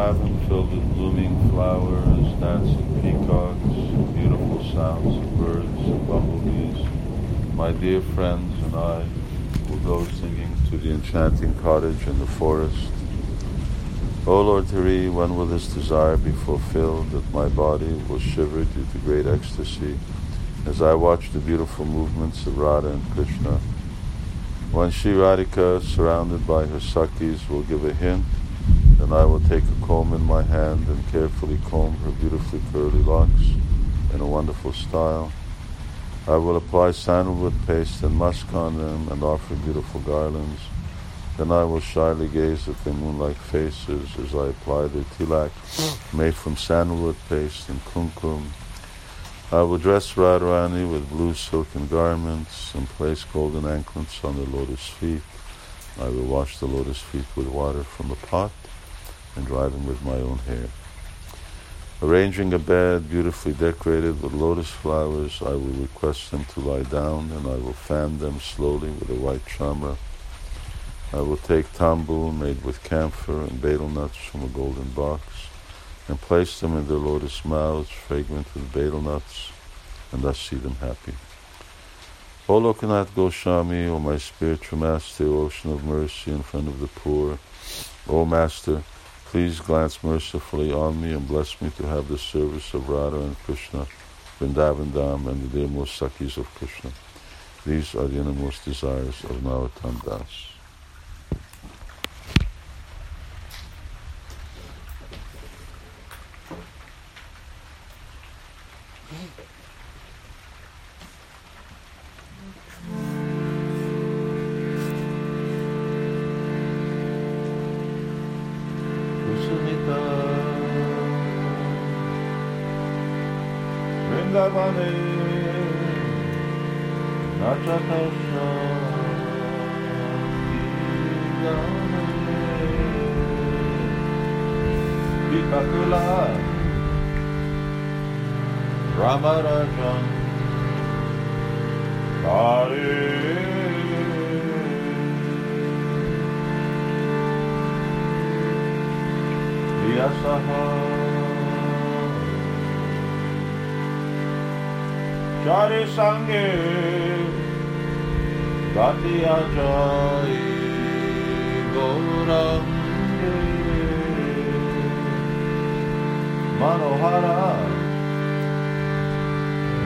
Vrindavan filled with blooming flowers, dancing peacocks, beautiful sounds of birds and bumblebees. My dear friends and I will go singing to the enchanting cottage in the forest. O Lord Hari, when will this desire be fulfilled that my body will shiver due to great ecstasy as I watch the beautiful movements of Radha and Krishna? When Sri Radhika, surrounded by her Sakis, will give a hint, then I will take a comb in my hand and carefully comb her beautifully curly locks in a wonderful style. I will apply sandalwood paste and musk on them and offer beautiful garlands. Then I will shyly gaze at their moonlike faces as I apply their tilak made from sandalwood paste and kumkum. I will dress Radharani with blue silken garments and place golden anklets on the lotus feet. I will wash the lotus feet with water from a pot and them with my own hair. Arranging a bed beautifully decorated with lotus flowers, I will request them to lie down and I will fan them slowly with a white chamra. I will take tambul made with camphor and betel nuts from a golden box and place them in their lotus mouths, fragrant with betel nuts, and thus see them happy. O Lokanath Goswami, O my spiritual master, O ocean of mercy in front of the poor, O master, please glance mercifully on me and bless me to have the service of Radha and Krishna, Vrindavan Dham, and the dearmost Sakis of Krishna. These are the innermost desires of Narottam Das. Ramarajan. Hare. Vyasaha Chari Sange. Gatiya Jai. Gaurange Manohara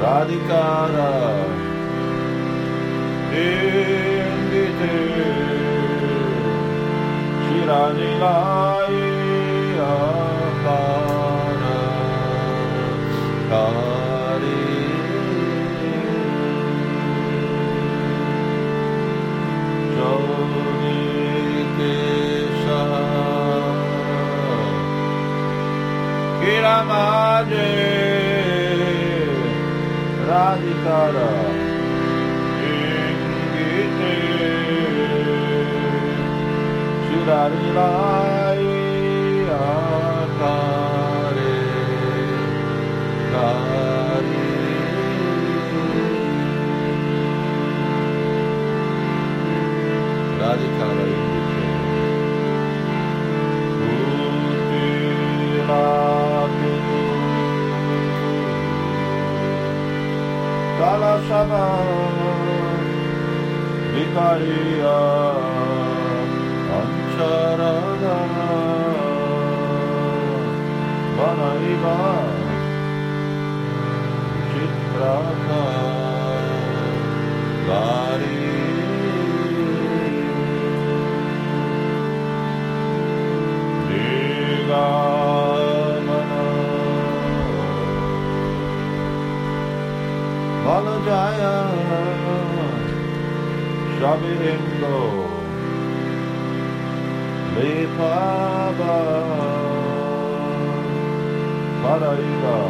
Radhikara. Indite. Shiranilai Shirarilai Akare Vanaiva Manohara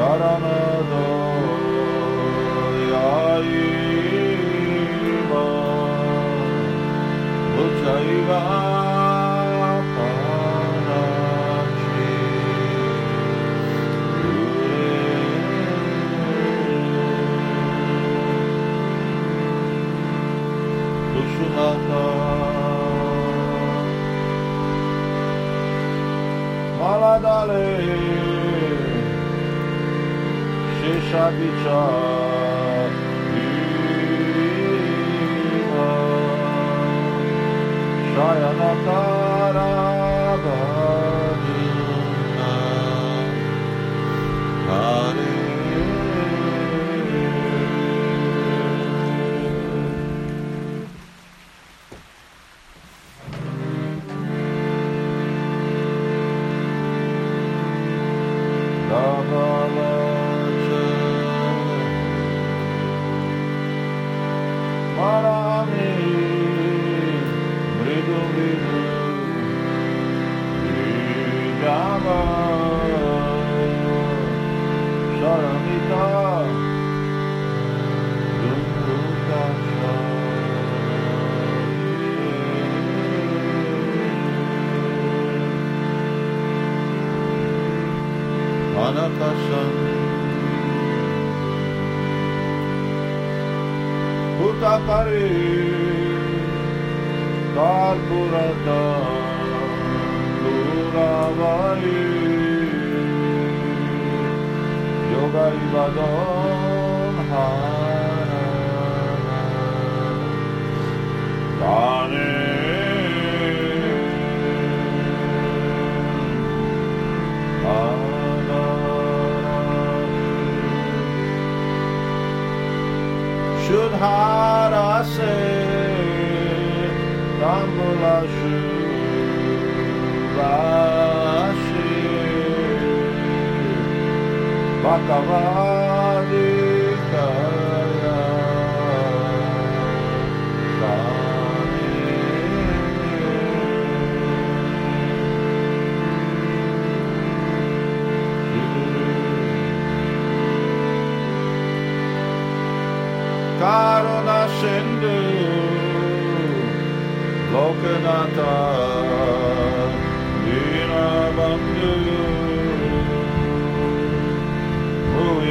Panachi Sheshabicha Hara Dane Shudhara se Tambula Shuvashi भगवादितया Karuna Shindu Lokanatha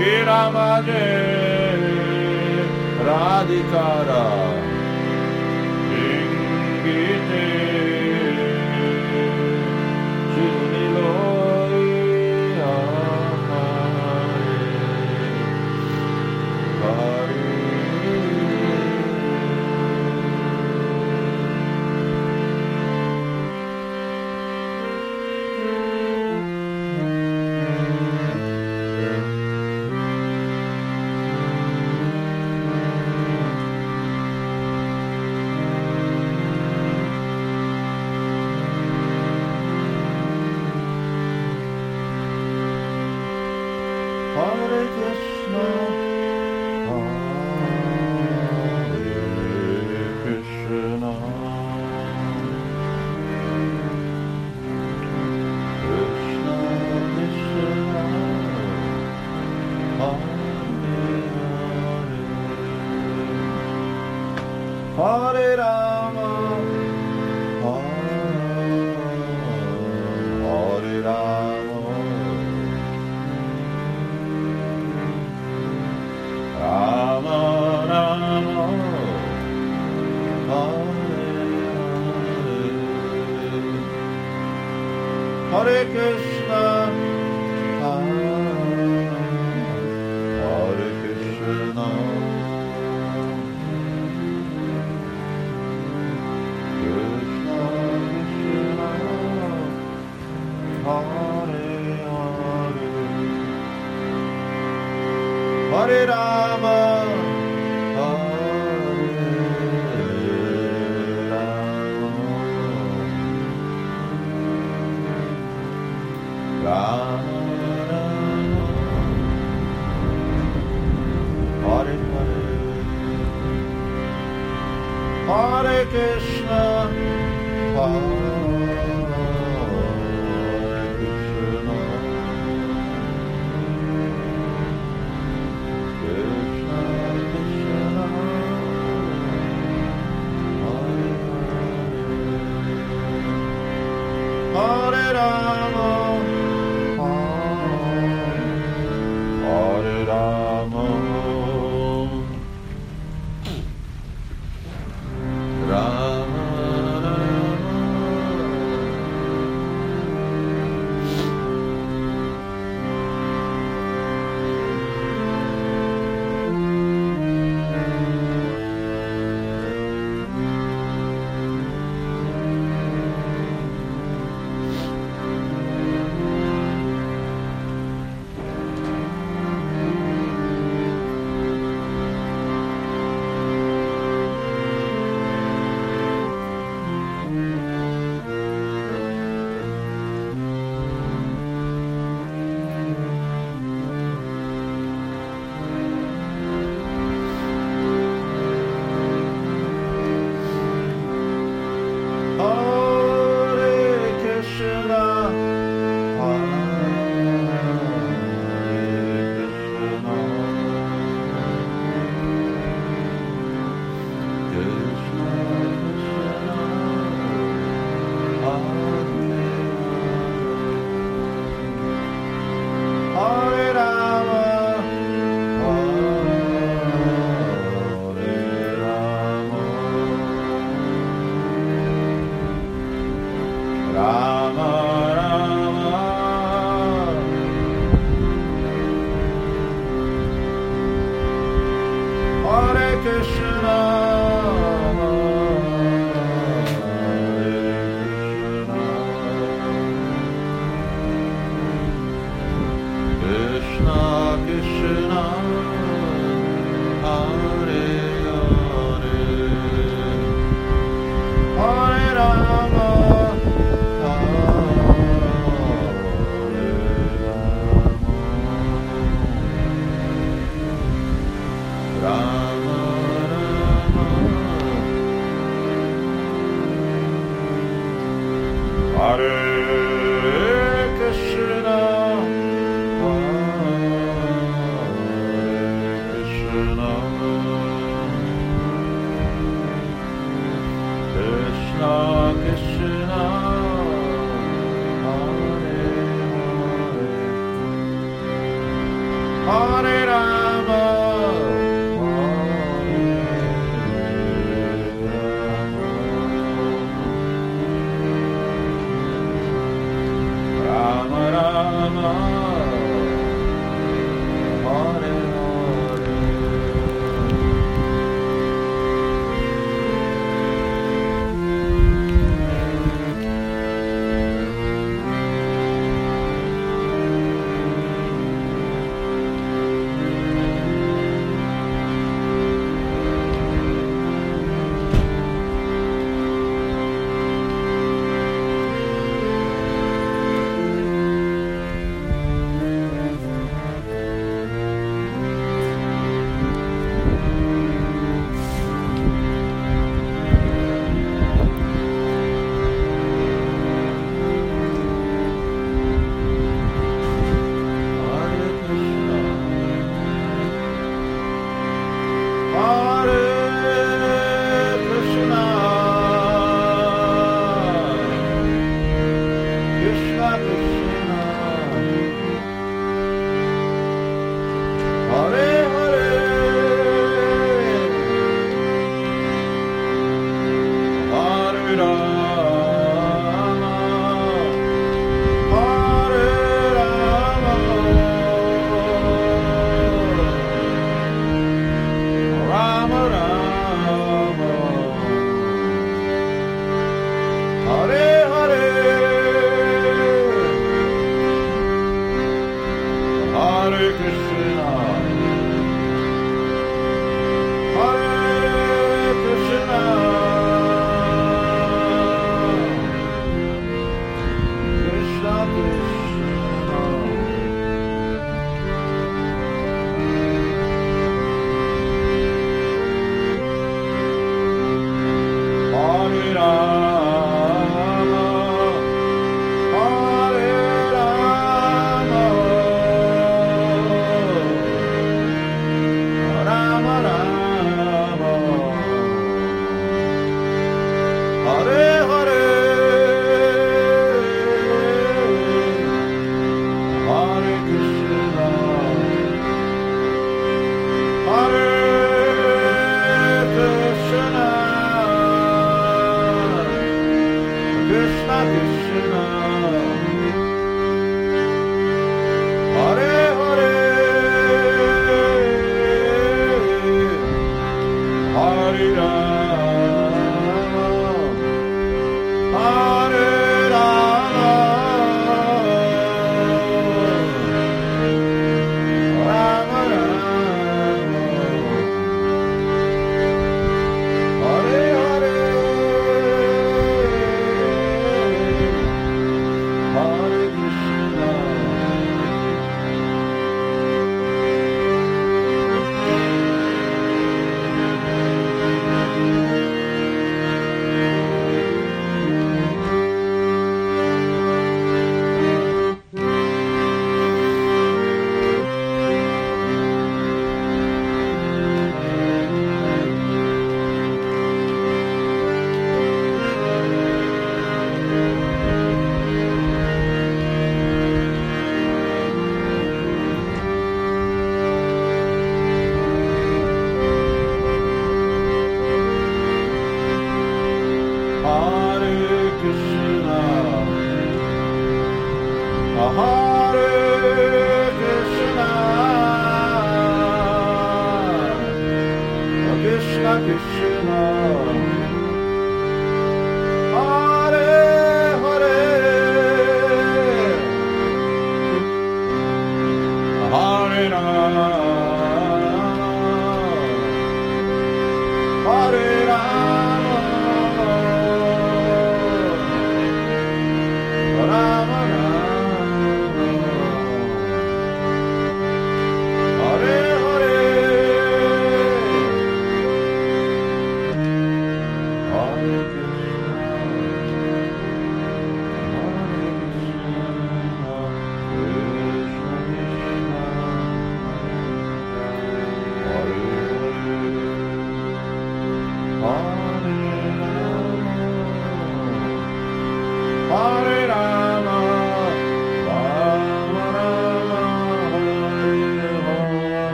कि रामाजे राधिकारा लिङ्गिते Rama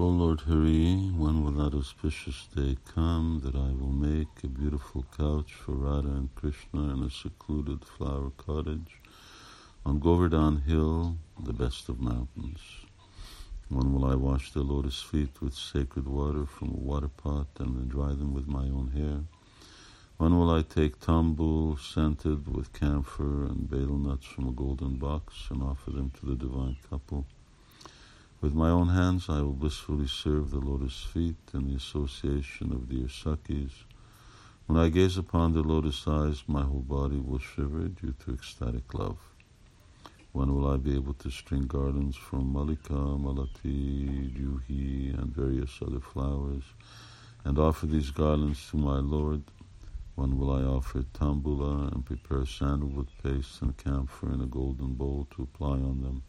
O Lord Hari, when will that auspicious day come that I will make a beautiful couch for Radha and Krishna in a secluded flower cottage on Govardhan Hill, the best of mountains? When will I wash the lotus feet with sacred water from a water pot and then dry them with my own hair? When will I take tambul scented with camphor and betel nuts from a golden box and offer them to the divine couple? With my own hands I will blissfully serve the lotus feet in the association of dear Sakis. When I gaze upon the lotus eyes, my whole body will shiver due to ecstatic love. When will I be able to string garlands from malika, malati, juhi, and various other flowers, and offer these garlands to my Lord? When will I offer tambula and prepare sandalwood paste and camphor in a golden bowl to apply on them?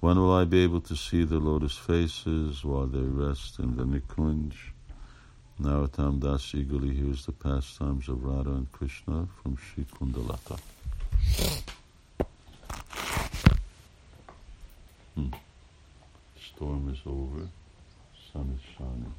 When will I be able to see the lotus faces while they rest in the Nikunj? Narottam Das eagerly hears the pastimes of Radha and Krishna from Sri Kundalata. Hmm. Storm is over, sun is shining.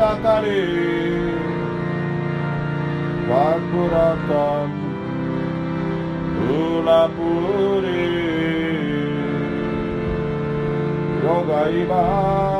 Putakari Vakuratam Ulapuri Yogaiva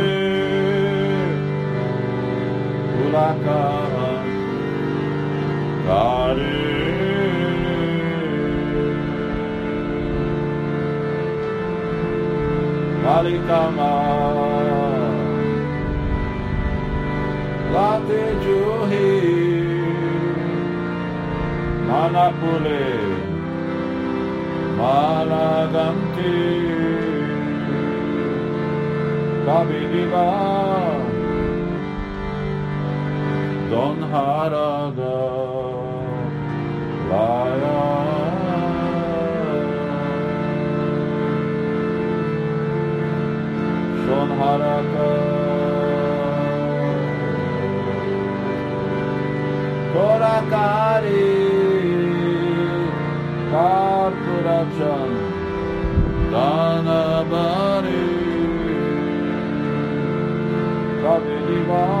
Manapule Malaganti. Kabidiva Don Haraga. Laya. Shon Haraka Korakari. Karpurachan Danabari Kavidivadam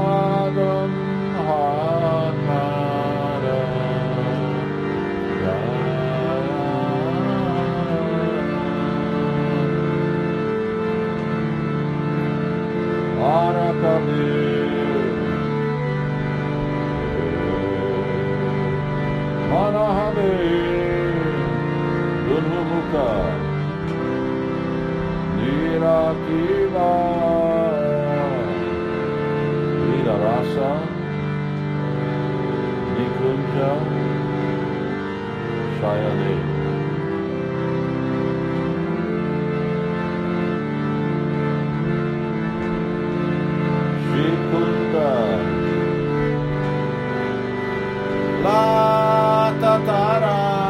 Shayane Shikunda La Tatara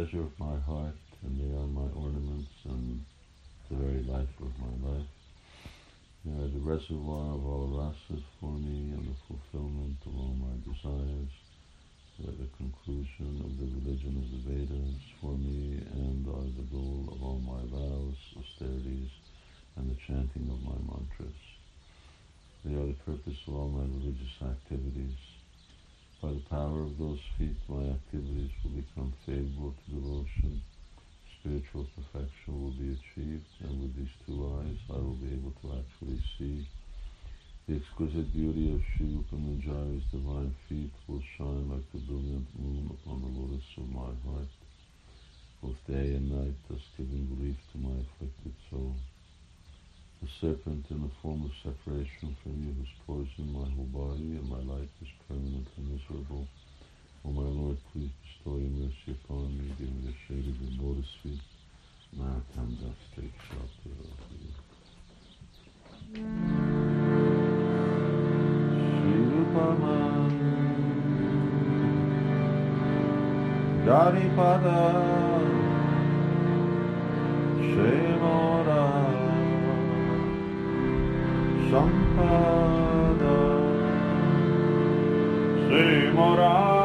treasure of my heart, and they are my ornaments and the very life of my life. They are the reservoir of all rasas for me and the fulfillment of all my desires. They are the conclusion of the religion of the Vedas for me and are the goal of all my vows, austerities, and the chanting of my mantras. They are the purpose of all my religious activities. By the power of those feet, my activities will become favorable to devotion. Spiritual perfection will be achieved, and with these two eyes, I will be able to actually see. The exquisite beauty of Sri Rupa Manjari's divine feet will shine like the brilliant moon upon the lotus of my heart, both day and night, thus giving relief to my afflicted soul. The serpent in the form of separation from you has poisoned my whole body, and my life is permanent permanently miserable. O oh my Lord, please bestow your mercy upon me, give me the shade of your lotus feet, and I can thus take shelter of you. Shirupaman Daripada Shemora Sampada Simora Bhajanatu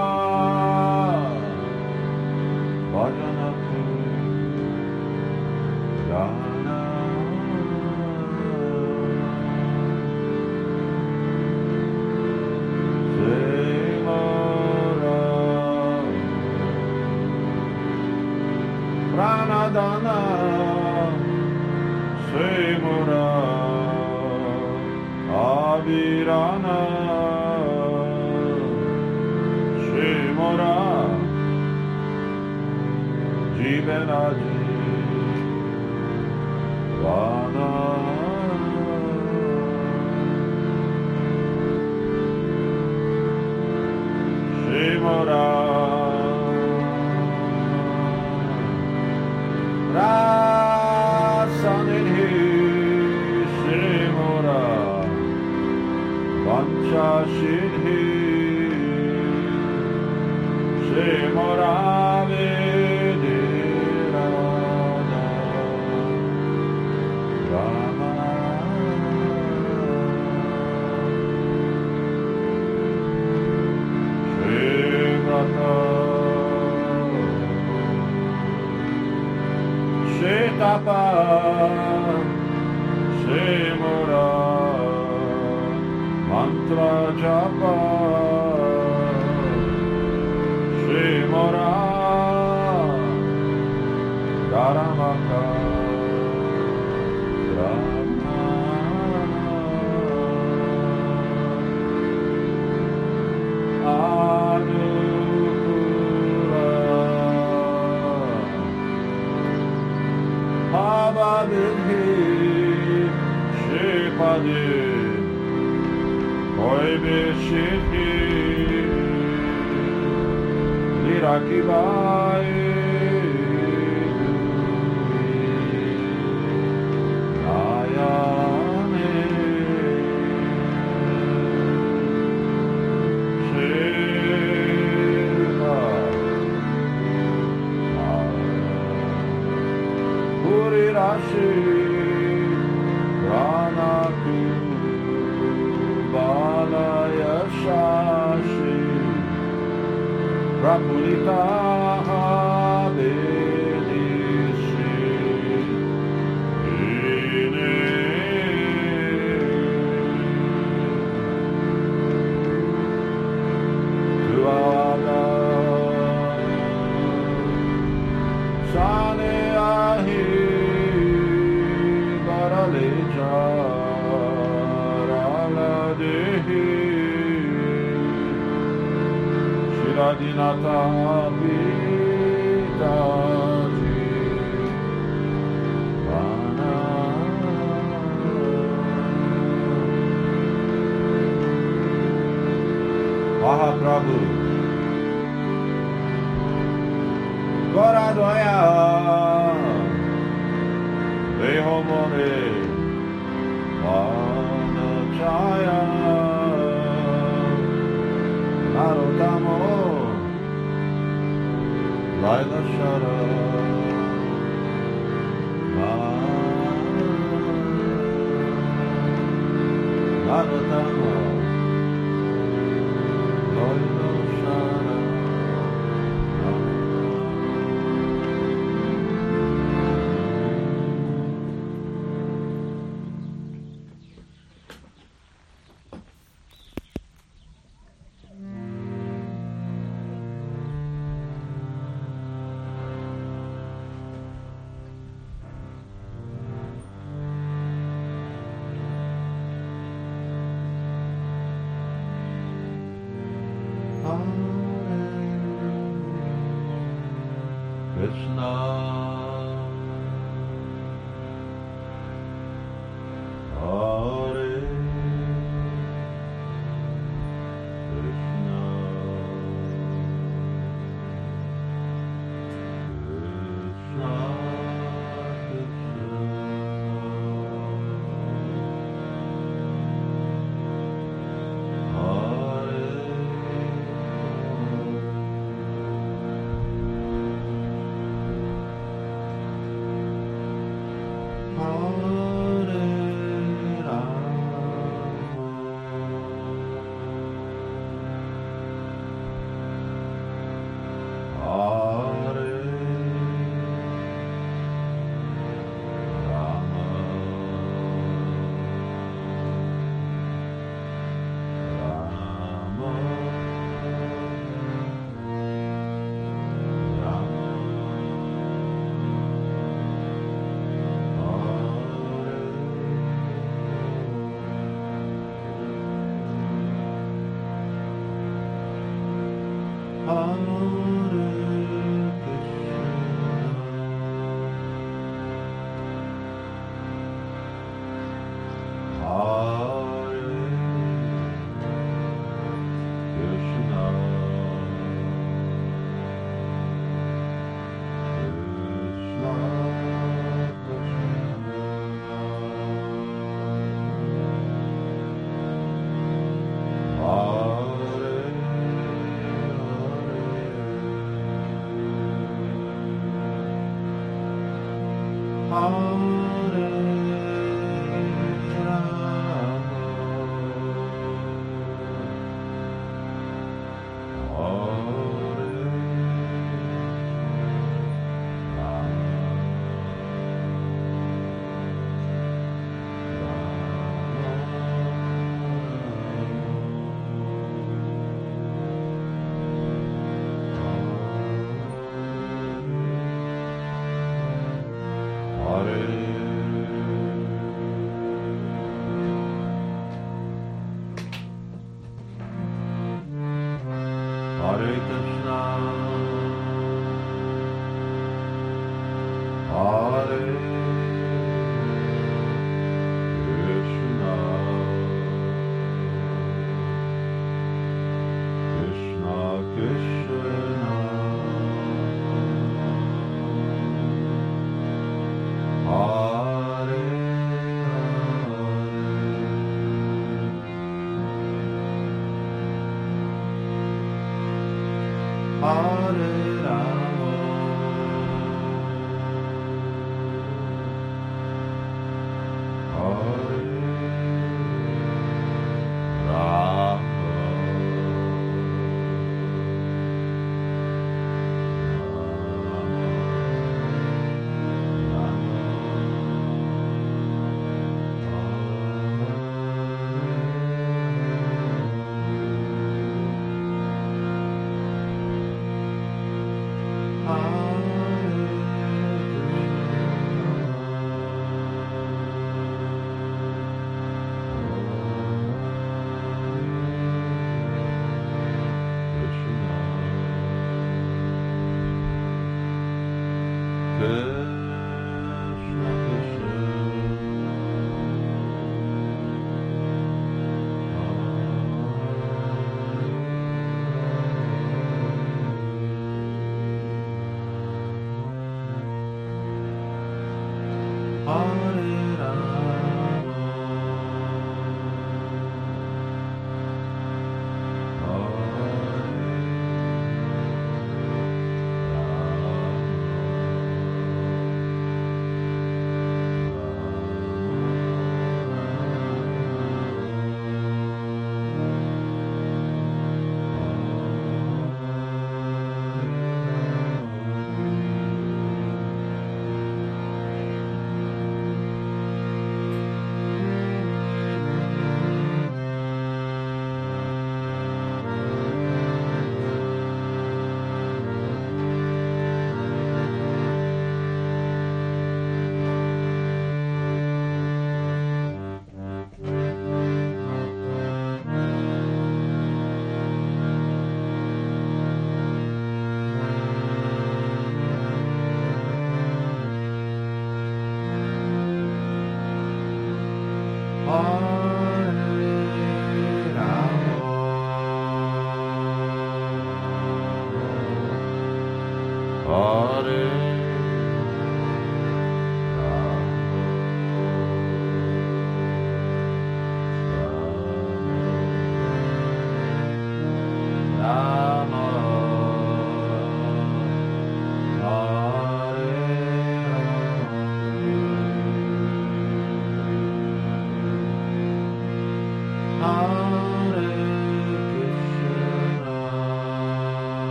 Virana Shimora Jivanaji Vana Aquila. Radinata Pitati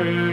Amen.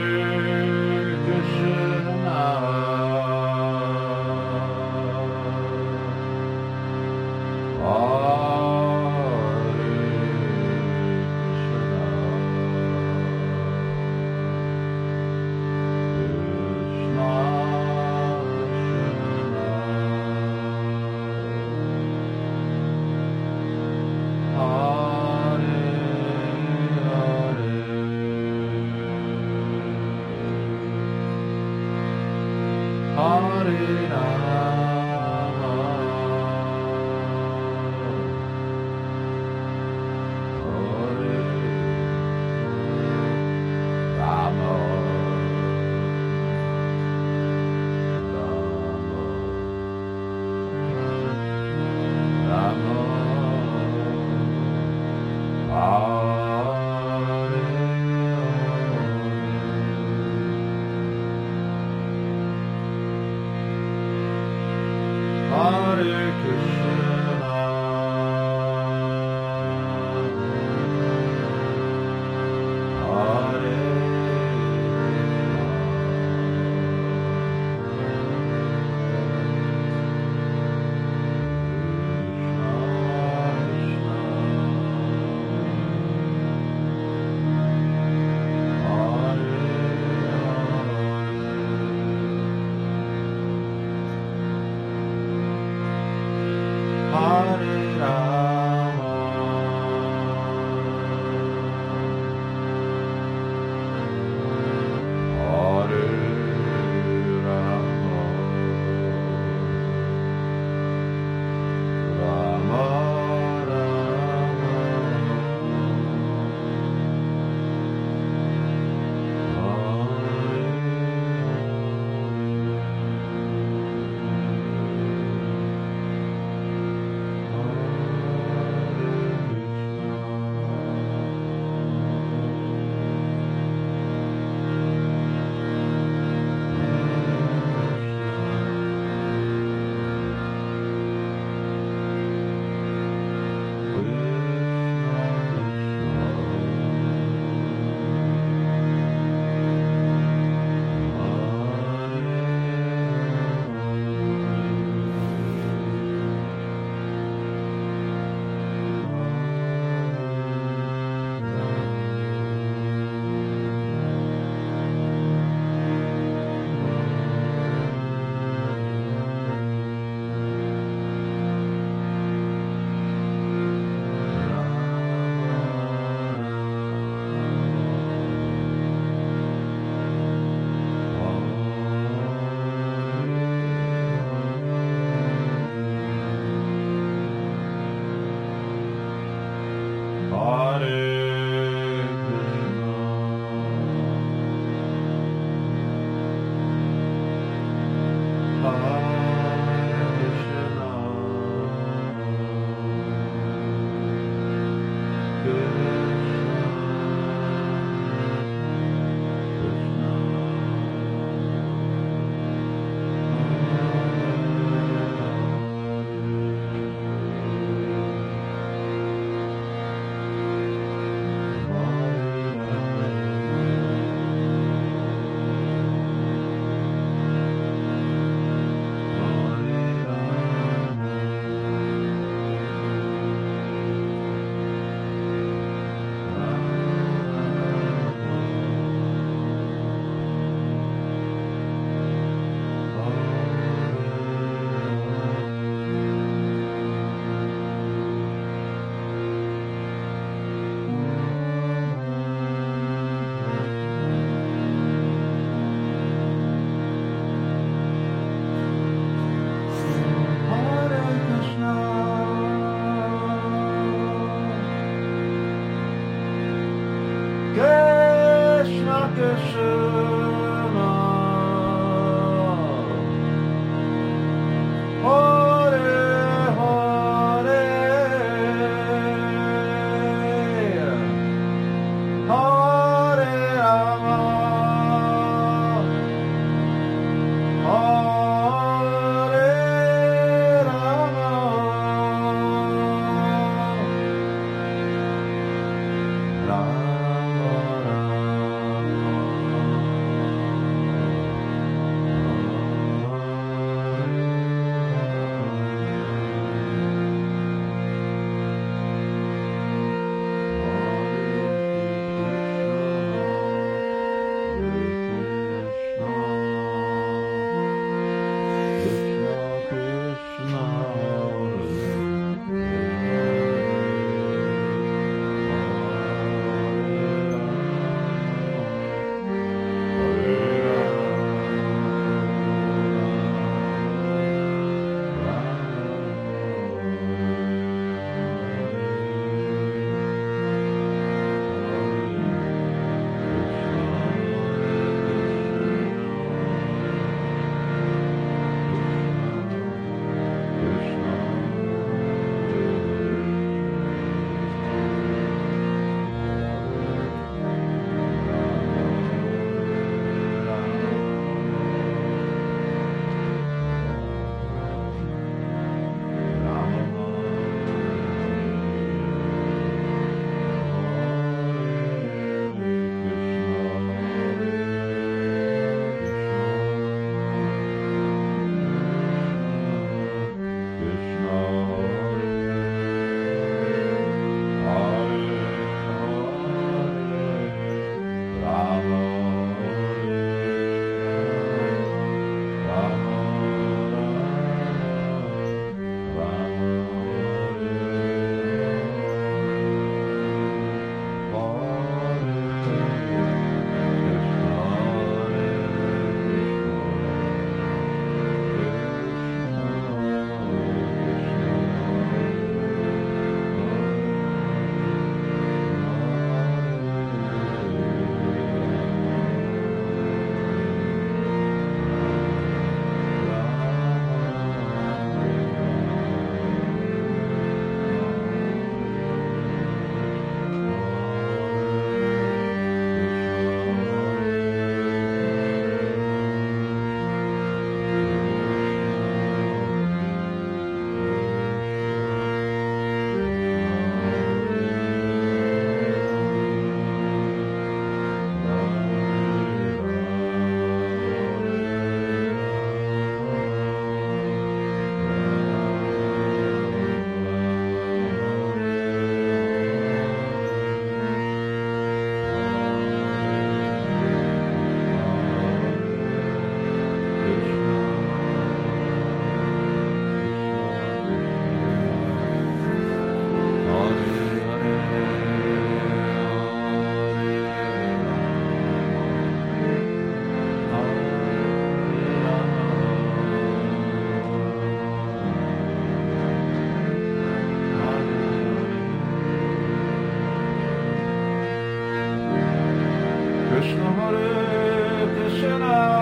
Krishna Hare Krishna